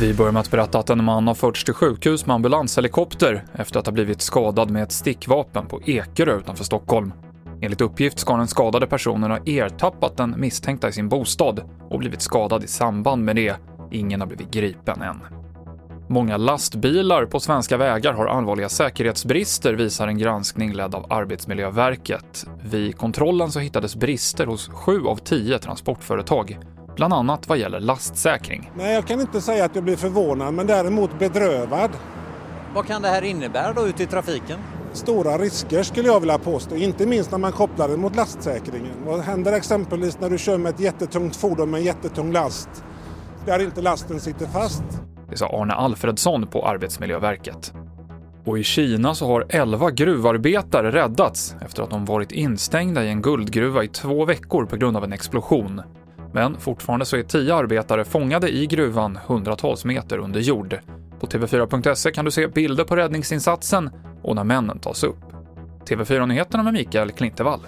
Vi börjar med att berätta att en man har förts till sjukhus med ambulanshelikopter efter att ha blivit skadad med ett stickvapen på Ekerö utanför Stockholm. Enligt uppgift ska den skadade personen ha ertappat den misstänkta i sin bostad och blivit skadad i samband med det. Ingen har blivit gripen än. Många lastbilar på svenska vägar har allvarliga säkerhetsbrister visar en granskning ledd av Arbetsmiljöverket. Vid kontrollen så hittades brister hos sju av tio transportföretag, bland annat vad gäller lastsäkring. Nej, jag kan inte säga att jag blir förvånad, men däremot bedrövad. Vad kan det här innebära då ute i trafiken? Stora risker skulle jag vilja påstå, inte minst när man kopplar det mot lastsäkringen. Vad händer exempelvis när du kör med ett jättetungt fordon med en jättetung last där inte lasten sitter fast? Det sa Arne Alfredsson på Arbetsmiljöverket. Och i Kina så har 11 gruvarbetare räddats efter att de varit instängda i en guldgruva i två veckor på grund av en explosion. Men fortfarande så är 10 arbetare fångade i gruvan hundratals meter under jord. På TV4.se kan du se bilder på räddningsinsatsen och när männen tas upp. TV4-nyheterna med Mikael Klintevall.